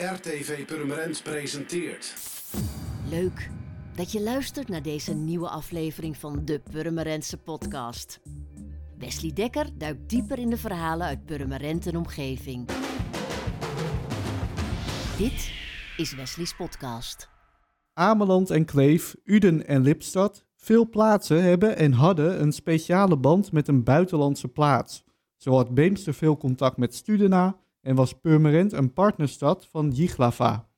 RTV Purmerend presenteert. Leuk dat je luistert naar deze nieuwe aflevering van de Purmerendse podcast. Wesley Dekker duikt dieper in de verhalen uit Purmerend en omgeving. Dit is Wesley's podcast. Ameland en Kleef, Uden en Lipstad, veel plaatsen hebben en hadden een speciale band met een buitenlandse plaats. Zo had Beemster veel contact met Studena en was Purmerend een partnerstad van Jiglava.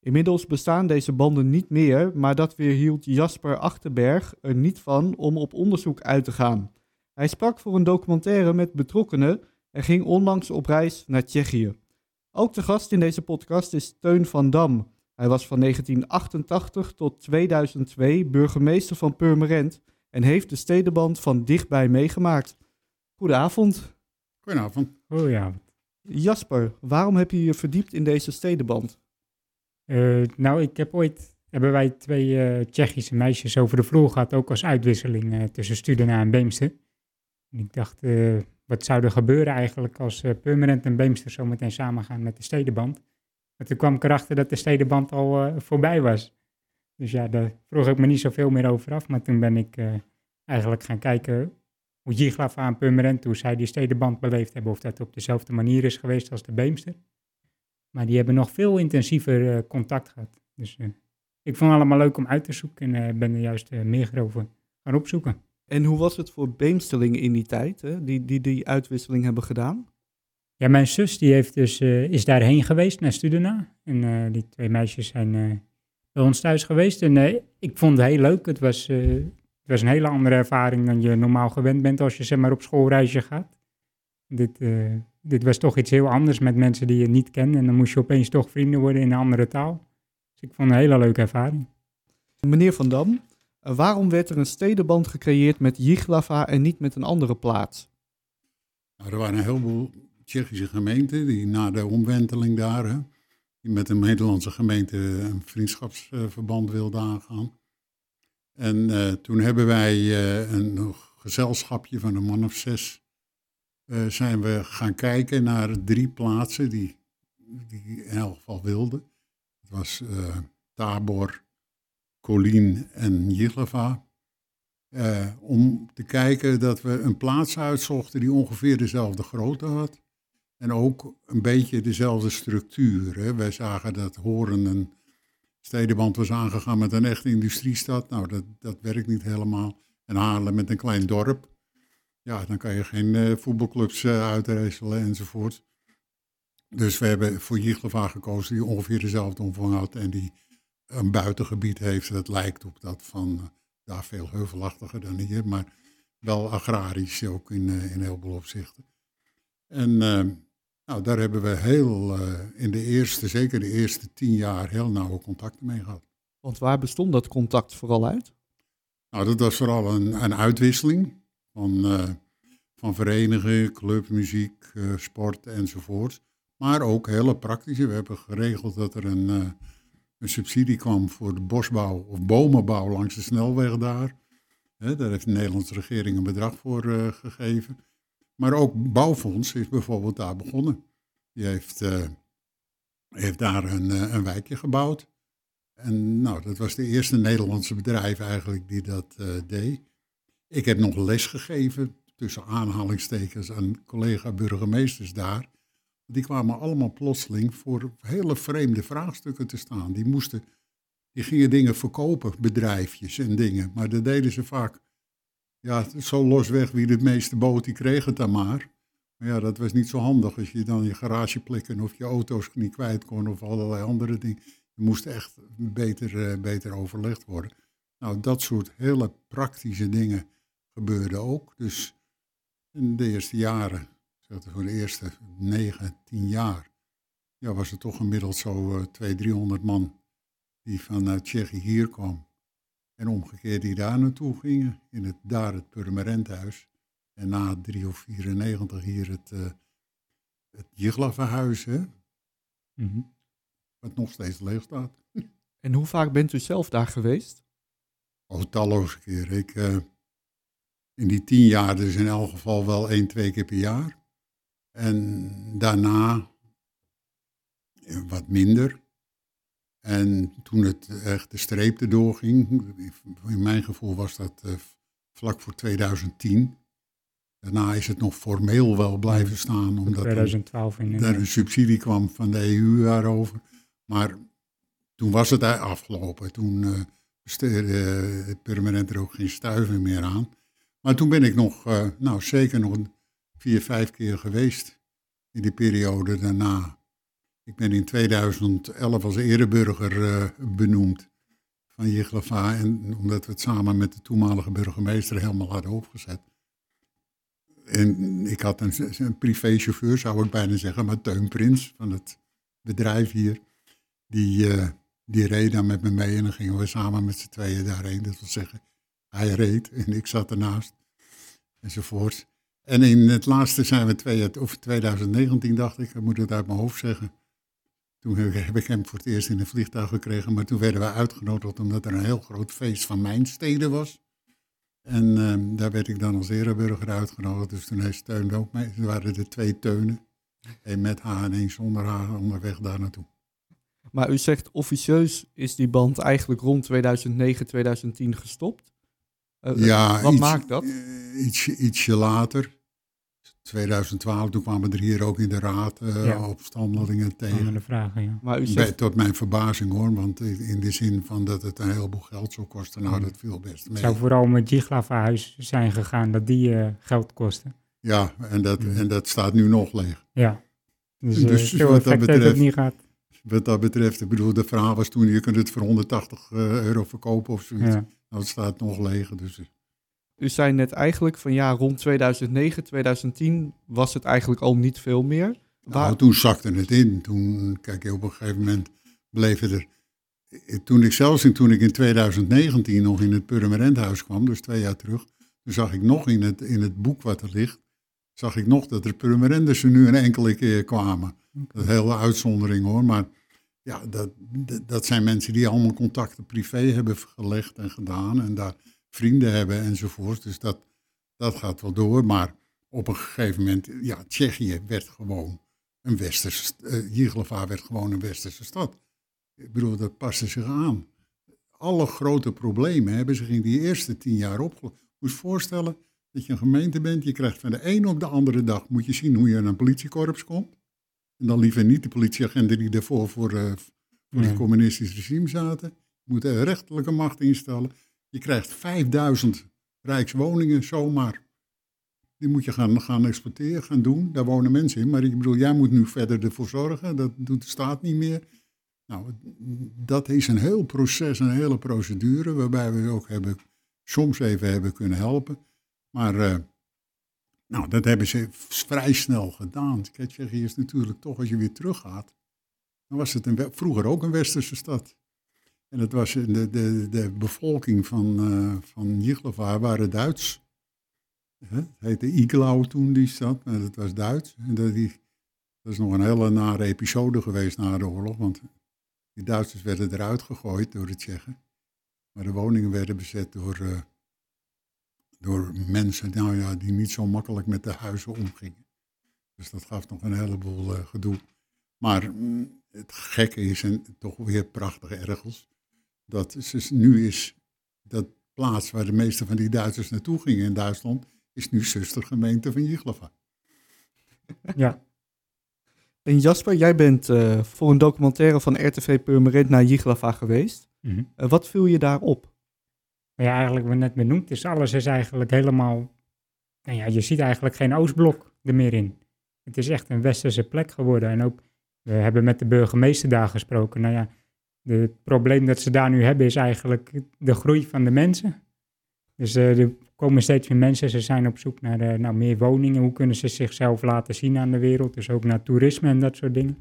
Inmiddels bestaan deze banden niet meer, maar dat weerhield Jasper Achterberg er niet van om op onderzoek uit te gaan. Hij sprak voor een documentaire met betrokkenen en ging onlangs op reis naar Tsjechië. Ook de gast in deze podcast is Teun van Dam. Hij was van 1988 tot 2002 burgemeester van Purmerend en heeft de stedenband van dichtbij meegemaakt. Goedenavond. Goedenavond. Goedenavond. Jasper, waarom heb je je verdiept in deze stedenband? Uh, nou, ik heb ooit, hebben wij twee uh, Tsjechische meisjes over de vloer gehad, ook als uitwisseling uh, tussen Studena en Beemster. En ik dacht, wat zou er gebeuren eigenlijk als Purmerend en Beemster zo meteen samen gaan met de stedenband? Maar toen kwam ik erachter dat de stedenband al voorbij was. Dus ja, daar vroeg ik me niet zoveel meer over af. Maar toen ben ik eigenlijk gaan kijken hoe Jiglava en Purmerend, hoe zij die stedenband beleefd hebben, of dat op dezelfde manier is geweest als de Beemster. Maar die hebben nog veel intensiever uh, contact gehad. Dus uh, ik vond het allemaal leuk om uit te zoeken en uh, ben er juist meer over gaan opzoeken. En hoe was het voor Beemsterlingen in die tijd, hè? Die, die die uitwisseling hebben gedaan? Ja, mijn zus die heeft dus, is daarheen geweest naar Studena. En die twee meisjes zijn bij ons thuis geweest. En ik vond het heel leuk. Het was, het was een hele andere ervaring dan je normaal gewend bent als je zeg maar, op schoolreisje gaat. Dit, dit was toch iets heel anders met mensen die je niet kent. En dan moest je opeens toch vrienden worden in een andere taal. Dus ik vond het een hele leuke ervaring. Meneer Van Dam, waarom werd er een stedenband gecreëerd met Jiglava en niet met een andere plaats? Nou, er waren een heleboel Tsjechische gemeenten die na de omwenteling daar, die met een Nederlandse gemeente een vriendschapsverband wilden aangaan. En uh, toen hebben wij uh, een gezelschapje van een man of zes uh, zijn we gaan kijken naar drie plaatsen die, die in elk geval wilden. Het was Tabor, Colin en Jihlava. Uh, om te kijken dat we een plaats uitzochten die ongeveer dezelfde grootte had. En ook een beetje dezelfde structuur. Hè. Wij zagen dat Horen een stedenband was aangegaan met een echte industriestad. Nou, dat, dat werkt niet helemaal. En Haarlem met een klein dorp. Ja, dan kan je geen uh, voetbalclubs uh, enzovoort. Dus we hebben voor Jigleva gekozen die ongeveer dezelfde omvang had en die een buitengebied heeft dat lijkt op dat van uh, daar veel heuvelachtiger dan hier, maar wel agrarisch ook in, in heel veel opzichten. En nou, daar hebben we heel in de eerste, zeker de eerste tien jaar, heel nauwe contacten mee gehad. Want waar bestond dat contact vooral uit? Nou, dat was vooral een, een uitwisseling van, uh, van verenigen, club, muziek, uh, sport enzovoort. Maar ook hele praktische. We hebben geregeld dat er een, uh, een subsidie kwam voor de bosbouw of bomenbouw langs de snelweg daar. He, daar heeft de Nederlandse regering een bedrag voor gegeven. Maar ook Bouwfonds is bijvoorbeeld daar begonnen. Die heeft, heeft daar een, een wijkje gebouwd. En nou, dat was de eerste Nederlandse bedrijf eigenlijk die dat deed. Ik heb nog les gegeven, tussen aanhalingstekens, aan collega-burgemeesters daar. Die kwamen allemaal plotseling voor hele vreemde vraagstukken te staan. Die moesten, die gingen dingen verkopen, bedrijfjes en dingen. Maar dat deden ze vaak, ja, zo losweg wie het meeste boot, die kreeg het dan maar. Maar ja, dat was niet zo handig als je dan je garageplekken of je auto's niet kwijt kon of allerlei andere dingen. Je moest echt beter, uh, beter overlegd worden. Nou, dat soort hele praktische dingen gebeurde ook. Dus in de eerste jaren, voor de eerste negen, tien jaar, ja, was er toch gemiddeld zo uh, 200, 300 man die vanuit Tsjechië hier kwam. En omgekeerd die daar naartoe gingen, in het, daar het Purmerendhuis. En na 3 of 94 hier het, uh, het hè? Mm -hmm. wat nog steeds leeg staat. En hoe vaak bent u zelf daar geweest? Oh, talloze keren. Ik, uh, in die tien jaar dus in elk geval wel één, twee keer per jaar. En daarna wat minder. En toen het echt de streep erdoor ging, in mijn gevoel was dat uh, vlak voor 2010. Daarna is het nog formeel wel blijven staan, omdat 2012 er, er een subsidie kwam van de EU daarover. Maar toen was het afgelopen. Toen uh, besteedde het permanent er ook geen stuiver meer aan. Maar toen ben ik nog, uh, nou zeker nog vier, vijf keer geweest in die periode daarna. Ik ben in 2011 als ereburger uh, benoemd van Jiglava. En omdat we het samen met de toenmalige burgemeester helemaal hadden opgezet. En ik had een, een privéchauffeur, zou ik bijna zeggen, maar Teun Prins van het bedrijf hier. Die, uh, die reed dan met me mee en dan gingen we samen met z'n tweeën daarheen. Dat wil zeggen, hij reed en ik zat ernaast enzovoort. En in het laatste zijn we twee, of 2019, dacht ik, ik moet het uit mijn hoofd zeggen. Toen heb ik hem voor het eerst in een vliegtuig gekregen, maar toen werden we uitgenodigd omdat er een heel groot feest van mijn steden was. En uh, daar werd ik dan als ereburger uitgenodigd, dus toen heeft Teun ook mee. Er waren er twee teunen, één met haar en één zonder haar, onderweg daar naartoe. Maar u zegt officieus is die band eigenlijk rond 2009, 2010 gestopt? Uh, ja, wat iets, maakt dat? Uh, ietsje, ietsje later. 2012, toen kwamen er hier ook in de raad uh, Ja. opstandelingen tegen. de vragen, ja. Maar u Bij, zegt, tot mijn verbazing hoor, want in de zin van dat het een heleboel geld zou kosten, nou Mm. dat viel best Het mee. zou vooral om het Jiglava-huis zijn gegaan, dat die eh, geld kostte. Ja, en dat, en dat staat nu nog leeg. Ja. Dus, eh Dus veel wat dat het betreft- niet gehad. Wat dat betreft, ik bedoel, de verhaal was toen, je kunt het voor 180 eh, euro verkopen of zoiets. Ja. Nou, het staat nog leeg, dus u zei net eigenlijk van ja, rond 2009, 2010 was het eigenlijk al niet veel meer. Waar, Nou, toen zakte het in. Toen, kijk, op een gegeven moment bleven er... Toen ik zelfs in, toen ik in 2019 nog in het Purmerendhuis kwam, dus twee jaar terug, toen zag ik nog in het, in het boek wat er ligt, zag ik nog dat er Purmerenders er nu een enkele keer kwamen. Dat is een hele uitzondering hoor, maar ja, dat, dat, dat zijn mensen die allemaal contacten privé hebben gelegd en gedaan en daar vrienden hebben enzovoort. Dus dat, dat gaat wel door, maar op een gegeven moment, ja, Tsjechië werd gewoon een westerse, st- eh, Jiglava werd gewoon een westerse stad. Ik bedoel, dat paste zich aan. Alle grote problemen hebben zich in die eerste tien jaar opgelost. Moet je voorstellen dat je een gemeente bent, je krijgt van de ene op de andere dag, moet je zien hoe je in een politiekorps komt. En dan liever niet de politieagenten die daarvoor voor, eh, voor Nee. het communistisch regime zaten. Je moet een rechterlijke macht instellen. Je krijgt 5000 rijkswoningen zomaar. Die moet je gaan, gaan exporteren, gaan doen. Daar wonen mensen in. Maar ik bedoel, jij moet nu verder ervoor zorgen. Dat doet de staat niet meer. Nou, dat is een heel proces, een hele procedure. Waarbij we ook hebben, soms even hebben kunnen helpen. Maar eh, nou, dat hebben ze vrij snel gedaan. Kijk, Tsjechië is natuurlijk toch, als je weer teruggaat. Dan was het een, vroeger ook een westerse stad. En het was de, de, de bevolking van, eh van waren Duits. Het heette Iglau toen die stad, maar dat was Duits. En dat, die, dat is nog een hele nare episode geweest na de oorlog, want die Duitsers werden eruit gegooid door de Tsjechen. Maar de woningen werden bezet door, eh, door mensen nou ja, die niet zo makkelijk met de huizen omgingen. Dus dat gaf nog een heleboel eh, gedoe. Maar mm, het gekke is, en toch weer prachtig ergens, dat is, nu is dat plaats waar de meeste van die Duitsers naartoe gingen in Duitsland, is nu zustergemeente van Jiglava. Ja. en Jasper, jij bent eh, voor een documentaire van RTV Purmerend naar Jiglava geweest. Mhm. Eh, wat viel je daar op? Maar ja, eigenlijk wat net benoemd is, alles is eigenlijk helemaal... Nou ja, je ziet eigenlijk geen Oostblok er meer in. Het is echt een westerse plek geworden. En ook, we hebben met de burgemeester daar gesproken. Nou ja, het probleem dat ze daar nu hebben is eigenlijk de groei van de mensen. Dus eh, er komen steeds meer mensen, ze zijn op zoek naar nou, meer woningen. Hoe kunnen ze zichzelf laten zien aan de wereld? Dus ook naar toerisme en dat soort dingen.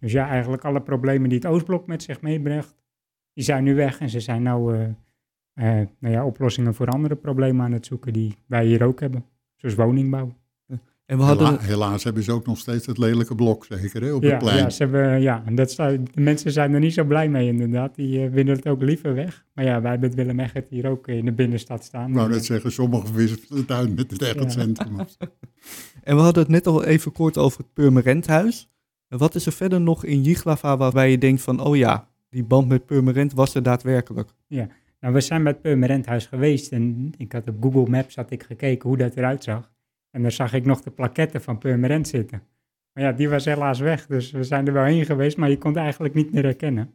Dus ja, eigenlijk alle problemen die het Oostblok met zich meebrengt, die zijn nu weg. En ze zijn nou... eh, nou ja, oplossingen voor andere problemen aan het zoeken die wij hier ook hebben. Zoals woningbouw. En we hadden, Hela- helaas hebben ze ook nog steeds het lelijke blok, zeker, hè, op Ja, het plein. ja, ze hebben, ja en dat de mensen zijn er niet zo blij mee inderdaad. Die eh, willen het ook liever weg. Maar ja, wij hebben het Willem Eggert hier ook in de binnenstad staan. Dus, net zeggen, sommigen wisselen het uit met het echt Ja. centrum. en we hadden het net al even kort over het Purmerendhuis. En wat is er verder nog in Jiglava waarbij je denkt van, oh ja, die band met Purmerend was er daadwerkelijk? Nou, we zijn bij het Purmerendhuis geweest en ik had op Google Maps had ik gekeken hoe dat eruit zag. En daar zag ik nog de plaketten van Purmerend zitten. Maar ja, die was helaas weg, dus we zijn er wel heen geweest, maar je kon het eigenlijk niet meer herkennen.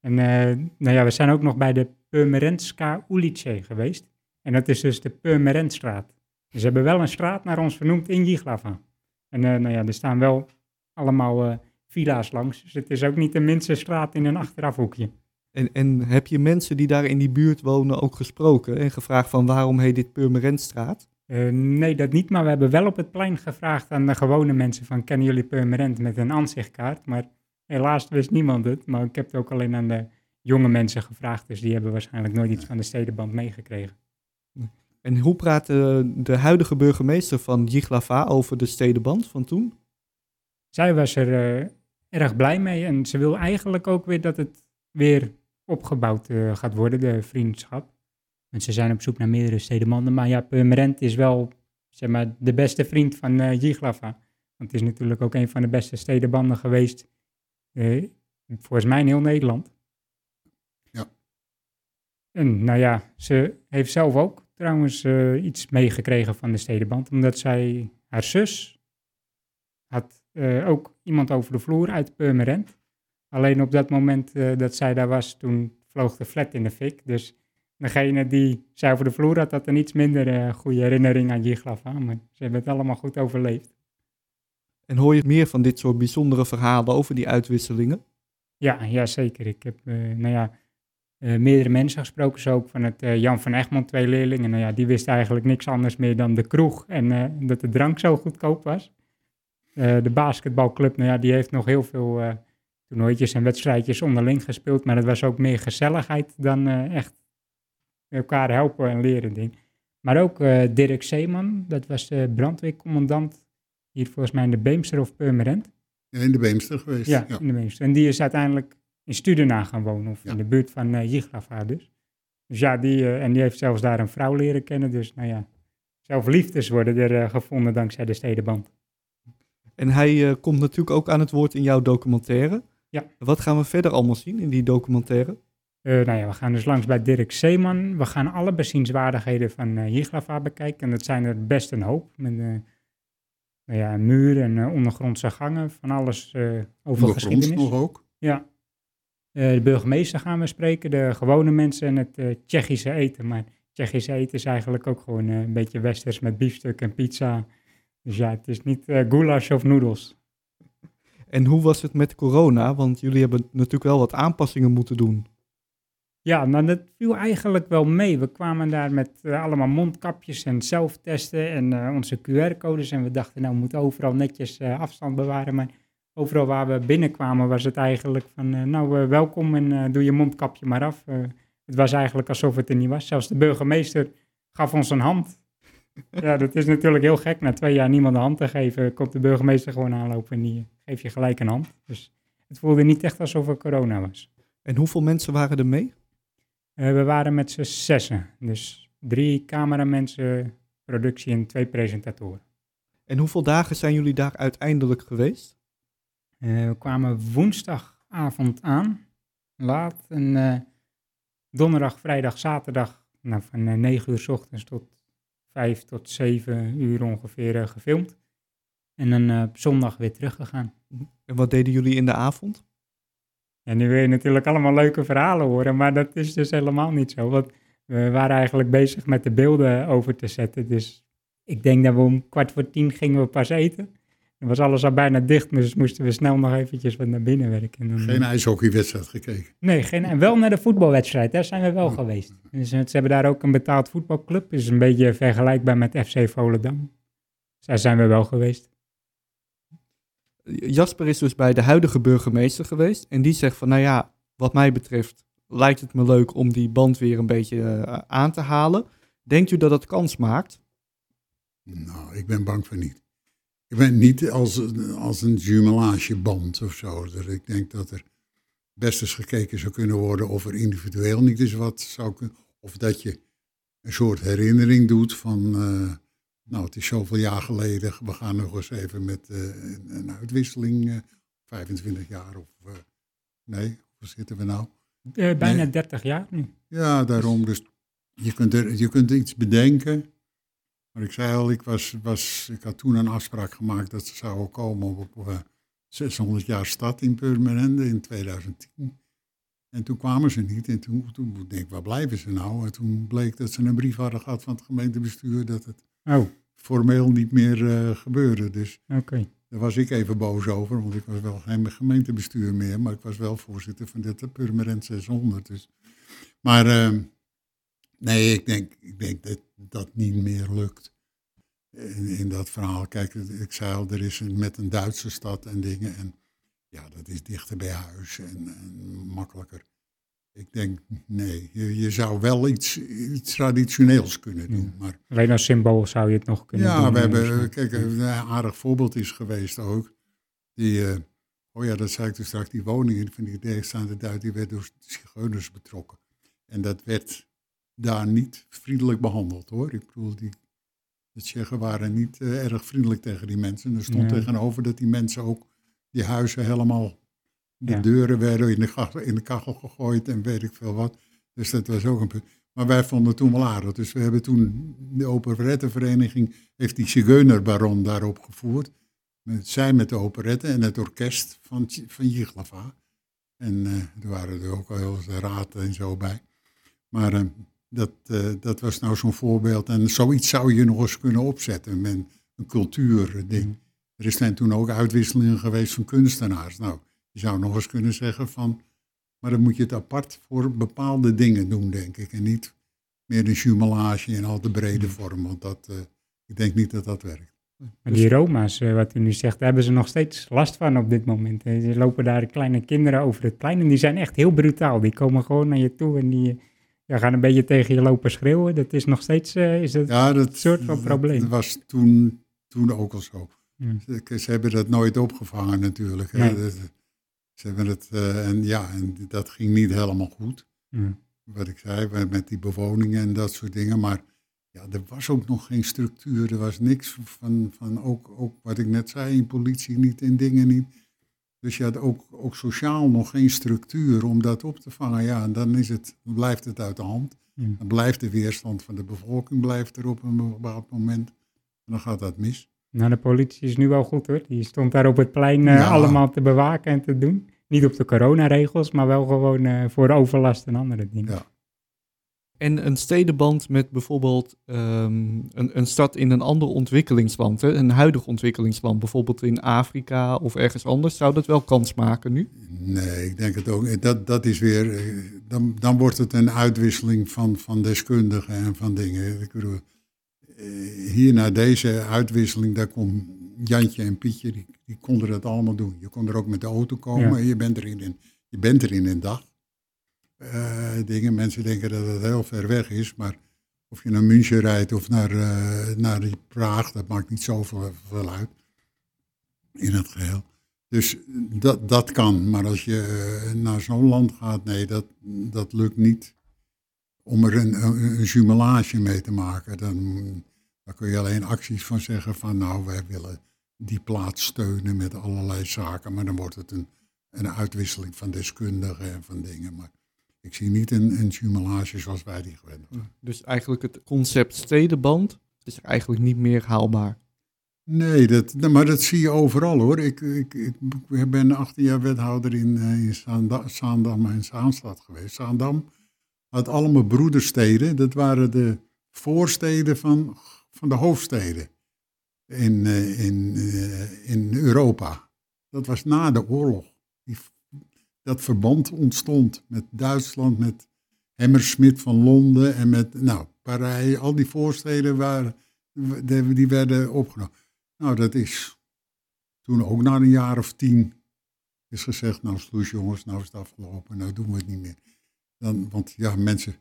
En eh, nou ja, we zijn ook nog bij de Purmerendska Ulice geweest. En dat is dus de Purmerendstraat. Dus ze hebben wel een straat naar ons vernoemd in Jiglava. En eh, nou ja, er staan wel allemaal eh, villa's langs. Dus het is ook niet de minste straat in een achterafhoekje. En, en heb je mensen die daar in die buurt wonen ook gesproken en gevraagd van waarom heet dit Purmerendstraat? Eh, nee, dat niet, maar we hebben wel op het plein gevraagd aan de gewone mensen van kennen jullie Purmerend met een aanzichtkaart? Maar helaas wist niemand het, maar ik heb het ook alleen aan de jonge mensen gevraagd, dus die hebben waarschijnlijk nooit iets van de stedenband meegekregen. En hoe praat de, de huidige burgemeester van Jiglava over de stedenband van toen? Zij was er eh, erg blij mee en ze wil eigenlijk ook weer dat het weer opgebouwd eh, gaat worden, de vriendschap. Want ze zijn op zoek naar meerdere stedenbanden, maar ja, Purmerend is wel zeg maar, de beste vriend van eh Jiglava. Want het is natuurlijk ook een van de beste stedenbanden geweest, eh, volgens mij in heel Nederland. Ja. En nou ja, ze heeft zelf ook trouwens eh, iets meegekregen van de stedenband, omdat zij, haar zus, had ook iemand over de vloer uit Purmerend. Alleen op dat moment dat zij daar was, toen vloog de flat in de fik. Dus degene die zij over de vloer had, had een iets minder eh, goede herinnering aan Jiglava. Maar ze hebben het allemaal goed overleefd. En hoor je meer van dit soort bijzondere verhalen over die uitwisselingen? Ja, ja zeker. Ik heb eh, nou ja, eh, meerdere mensen gesproken, zo ook van het Jan van Egmond, twee leerlingen. Nou ja, die wisten eigenlijk niks anders meer dan de kroeg en dat de drank zo goedkoop was. De basketbalclub, nou ja, die heeft nog heel veel toernooitjes en wedstrijdjes onderling gespeeld, maar het was ook meer gezelligheid dan echt elkaar helpen en leren ding. Maar ook eh, Dirk Zeeman, dat was de brandweercommandant hier volgens mij in de Beemster of Purmerend. Ja, in de Beemster geweest. Ja, in de Beemster. En die is uiteindelijk in Studena gaan wonen, of Ja. in de buurt van uh, dus. Dus ja, die, eh, en die heeft zelfs daar een vrouw leren kennen. Dus nou ja, zelf liefdes worden er gevonden dankzij de stedenband. En hij eh, komt natuurlijk ook aan het woord in jouw documentaire. Ja. Wat gaan we verder allemaal zien in die documentaire? Eh, nou ja, we gaan dus langs bij Dirk Zeeman. We gaan alle bezienswaardigheden van Jiglava bekijken. En dat zijn er best een hoop. Met eh, nou ja, muur en ondergrondse gangen. Van alles over geschiedenis. nog ook. Ja. De burgemeester gaan we spreken, de gewone mensen en het Tsjechische eten. Maar Tsjechische eten is eigenlijk ook gewoon een beetje westers met biefstuk en pizza. Dus ja, het is niet goulash of noedels. En hoe was het met corona? Want jullie hebben natuurlijk wel wat aanpassingen moeten doen. Ja, maar dat viel eigenlijk wel mee. We kwamen daar met eh, allemaal mondkapjes en zelftesten en eh, onze QR-codes. En we dachten, nou, we moeten overal netjes eh, afstand bewaren. Maar overal waar we binnenkwamen was het eigenlijk van, nou, welkom en doe je mondkapje maar af. Het was eigenlijk alsof het er niet was. Zelfs de burgemeester gaf ons een hand. ja, dat is natuurlijk heel gek. Na twee jaar niemand een hand te geven, komt de burgemeester gewoon aanlopen en die geeft je gelijk een hand. Dus het voelde niet echt alsof er corona was. En hoeveel mensen waren er mee? Eh, we waren met z'n zessen. Dus drie cameramensen, productie en twee presentatoren. En hoeveel dagen zijn jullie daar uiteindelijk geweest? Eh, we kwamen woensdagavond aan, laat. En eh, donderdag, vrijdag, zaterdag, nou, van eh, 9 uur s ochtends tot 5 tot 7 uur ongeveer gefilmd. En dan op zondag weer teruggegaan. En wat deden jullie in de avond? En nu wil je natuurlijk allemaal leuke verhalen horen, maar dat is dus helemaal niet zo. Want we waren eigenlijk bezig met de beelden over te zetten. Dus ik denk dat we om kwart voor tien gingen we pas eten. Dan was alles al bijna dicht, dus moesten we snel nog eventjes wat naar binnen werken. En dan- Geen ijshockeywedstrijd gekeken. Nee, geen, en wel naar de voetbalwedstrijd, daar zijn we wel geweest. Dus, eh, ze hebben daar ook een betaald voetbalclub, dus een beetje vergelijkbaar met FC Volendam. Dus daar zijn we wel geweest. Jasper is dus bij de huidige burgemeester geweest. En die zegt van, nou ja, wat mij betreft lijkt het me leuk om die band weer een beetje eh, aan te halen. Denkt u dat dat kans maakt? Nou, ik ben bang voor niet. Ik ben niet als, als een jumelageband of zo. Dus ik denk dat er best eens gekeken zou kunnen worden of er individueel niet eens wat zou kunnen. Of dat je een soort herinnering doet van, eh, nou het is zoveel jaar geleden, we gaan nog eens even met eh, een, een uitwisseling eh, 25 jaar of eh, nee, hoe zitten we nou? Bijna Nee. 30 jaar nu. Ja, daarom. Dus je kunt, er, je kunt iets bedenken. Maar ik zei al, ik, was, was, ik had toen een afspraak gemaakt dat ze zouden komen op, op eh, 600 jaar stad in Purmerende in 2010. En toen kwamen ze niet. En toen, toen denk ik, waar blijven ze nou? En toen bleek dat ze een brief hadden gehad van het gemeentebestuur dat het Oh, formeel niet meer eh, gebeurde. Dus daar was ik even boos over, want ik was wel geen gemeentebestuur meer, maar ik was wel voorzitter van dit Purmerend 600. Dus. Maar eh, nee, ik denk, ik denk dat dat niet meer lukt in, in dat verhaal. Kijk, ik zei al, er is een, met een Duitse stad en dingen en ja, dat is dichter bij huis en, en makkelijker. Ik denk, nee, je, je zou wel iets, iets traditioneels kunnen doen, maar Alleen als symbool zou je het nog kunnen ja, doen. we eh, hebben, kijk, een aardig voorbeeld is geweest ook. Die, eh, oh ja, dat zei ik dus straks, die woningen van die tegenstaande Duitsers, die werden door zigeuners betrokken. En dat werd daar niet vriendelijk behandeld hoor. Ik bedoel, die, de Tsjechen waren niet eh, erg vriendelijk tegen die mensen. Er stond Ja. tegenover dat die mensen ook die huizen helemaal, de Ja. deuren werden in de, kachel, in de kachel gegooid en weet ik veel wat. Dus dat was ook een punt. Maar wij vonden het toen wel aardig. Dus we hebben toen, de operettevereniging heeft die zigeunerbaron daarop gevoerd. Met, zij met de operette en het orkest van, van Jiglava. En eh, er waren er ook al heel veel raad en zo bij. Maar eh, dat, eh, dat was nou zo'n voorbeeld. En zoiets zou je nog eens kunnen opzetten met een cultuurding. Er zijn toen ook uitwisselingen geweest van kunstenaars. Nou, je zou nog eens kunnen zeggen van... Maar dan moet je het apart voor bepaalde dingen doen, denk ik. En niet meer een jumelage in al te brede vorm. Want dat, eh, ik denk niet dat dat werkt. Maar die Roma's, eh, wat u nu zegt, daar hebben ze nog steeds last van op dit moment. Er lopen daar kleine kinderen over het plein en die zijn echt heel brutaal. Die komen gewoon naar je toe en die ja, gaan een beetje tegen je lopen schreeuwen. Dat is nog steeds, eh, is dat... Ja, dat, soort van dat probleem. was toen, toen ook al zo. Ze, ze hebben dat nooit opgevangen natuurlijk. Hè. Nee. Dat- ze hebben het, eh, en ja, en dat ging niet helemaal goed. Ja. Wat ik zei, met- die bewoningen en dat soort dingen. Maar ja, er was ook nog geen structuur. Er was niks van, van ook, ook wat ik net zei, in politie niet, in dingen niet. Dus je had ook, ook sociaal nog geen structuur om dat op te vangen. Ja, en dan is het, dan blijft het uit de hand. Ja. Dan blijft de weerstand van de bevolking blijft er op een bepaald moment. En dan gaat dat mis. Nou, de politie is nu wel goed hoor. Die stond daar op het plein eh, Ja. allemaal te bewaken en te doen. Niet op de coronaregels, maar wel gewoon eh, voor overlast en andere dingen. Ja. En een stedenband met bijvoorbeeld ehm, een, een stad in een ander ontwikkelingsland, hè? een huidig ontwikkelingsland, bijvoorbeeld in Afrika of ergens anders, zou dat wel kans maken nu? Nee, ik denk het ook. Dat, dat is weer, eh, dan, dan wordt het een uitwisseling van, van deskundigen en van dingen. Ik bedoel, eh, hier na deze uitwisseling, daar komt Jantje en Pietje, die, die konden dat allemaal doen. Je kon er ook met de auto komen Ja. en je bent er in een, je bent er in een dag. Eh, dingen, mensen denken dat het heel ver weg is, maar of je naar München rijdt of naar, eh, naar die Praag, dat maakt niet zoveel veel uit in het geheel. Dus dat, dat kan, maar als je eh, naar zo'n land gaat, nee, dat, dat lukt niet. Om er een, een, een jumelage mee te maken, dan, dan kun je alleen acties van zeggen van nou, wij willen die plaats steunen met allerlei zaken, maar dan wordt het een, een uitwisseling van deskundigen en van dingen. Maar ik zie niet een, een jumelage zoals wij die gewend zijn. Dus eigenlijk het concept stedenband is eigenlijk niet meer haalbaar. Nee, dat, nou, maar dat zie je overal hoor. Ik, ik, ik ben 18 jaar wethouder in, eh, in Zaanda- Zaandam en Zaanstad geweest. Zaandam had allemaal broedersteden. Dat waren de voorsteden van, van de hoofdsteden in, eh, in, eh, in Europa. Dat was na de oorlog. Die, dat verband ontstond met Duitsland, met Hammersmith van Londen en met nou, Parijs. Al die voorsteden waren, die werden opgenomen. Nou, dat is toen ook na een jaar of tien is gezegd, nou sloes jongens, nou is het afgelopen, nou doen we het niet meer. Dan, want ja, mensen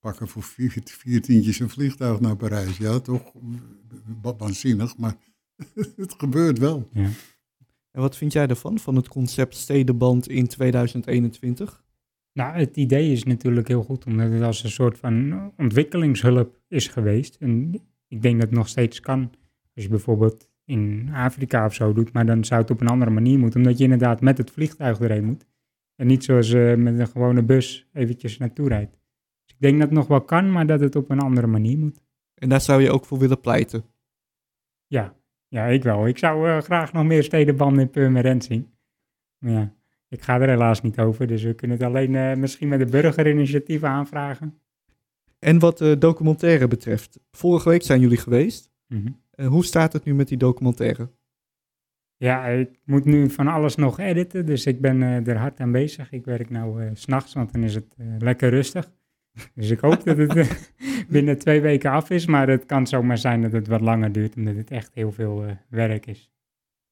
pakken voor vier, vier tientjes een vliegtuig naar Parijs. Ja, toch wa- waanzinnig, maar het gebeurt wel. Ja. En wat vind jij ervan, van het concept stedenband in 2021? Nou, het idee is natuurlijk heel goed, omdat het als een soort van ontwikkelingshulp is geweest. En ik denk dat het nog steeds kan. Als je bijvoorbeeld in Afrika of zo doet, maar dan zou het op een andere manier moeten, omdat je inderdaad met het vliegtuig erheen moet. En niet zoals eh, met een gewone bus eventjes naartoe rijdt. Ik denk dat het nog wel kan, maar dat het op een andere manier moet. En daar zou je ook voor willen pleiten. Ja, ja ik wel. Ik zou eh, graag nog meer stedenbanden in Purmerend zien. Maar ja, ik ga er helaas niet over, dus we kunnen het alleen eh, misschien met de burgerinitiatieven aanvragen. En wat de documentaire betreft, vorige week zijn jullie geweest. Mhm. Eh, hoe staat het nu met die documentaire? Ja, ik moet nu van alles nog editen, dus ik ben eh, er hard aan bezig. Ik werk nou eh, s s'nachts, want dan is het eh, lekker rustig. Dus ik hoop dat het eh, binnen twee weken af is, maar het kan zomaar zijn dat het wat langer duurt, omdat het echt heel veel eh, werk is.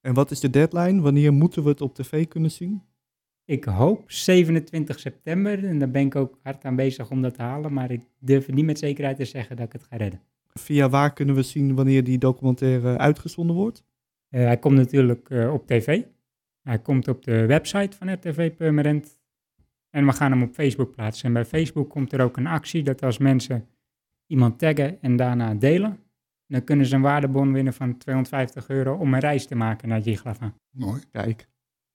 En wat is de deadline? Wanneer moeten we het op tv kunnen zien? Ik hoop 27 september, en daar ben ik ook hard aan bezig om dat te halen, maar ik durf niet met zekerheid te zeggen dat ik het ga redden. Via waar kunnen we zien wanneer die documentaire uitgezonden wordt? Eh, hij komt natuurlijk eh, op tv. Hij komt op de website van RTV Permanent. En we gaan hem op Facebook plaatsen. En bij Facebook komt er ook een actie dat als mensen iemand taggen en daarna delen, dan kunnen ze een waardebon winnen van 250 euro om een reis te maken naar Jiglava. Mooi. Kijk.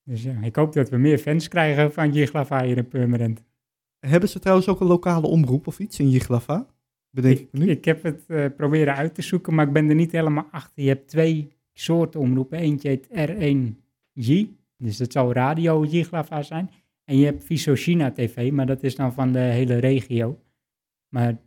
Dus ja, ik hoop dat we meer fans krijgen van Jiglava hier in Permanent. Hebben ze trouwens ook een lokale omroep of iets in Jiglava? Bedenk ik, Ik, nu. ik heb het eh, proberen uit te zoeken, maar ik ben er niet helemaal achter. Je hebt twee soorten omroepen. Eentje heet R1J, dus dat zou Radio Jiglava zijn. En je hebt Visochina TV, maar dat is dan van de hele regio. Maar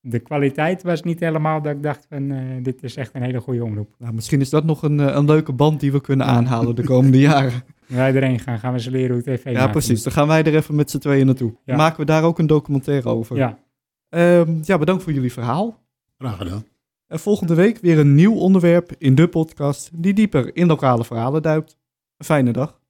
de kwaliteit was niet helemaal dat ik dacht van, eh, dit is echt een hele goede omroep. Nou, misschien is dat nog een, eh, een leuke band die we kunnen aanhalen de komende jaren. Wij erheen gaan, gaan we ze leren hoe tv Ja, maken precies. Dan gaan wij er even met z'n tweeën naartoe. Ja. Dan maken we daar ook een documentaire over. Ja, Ehm, ja, bedankt voor jullie verhaal. Graag gedaan. En volgende week weer een nieuw onderwerp in de podcast die dieper in lokale verhalen duikt. Een fijne dag.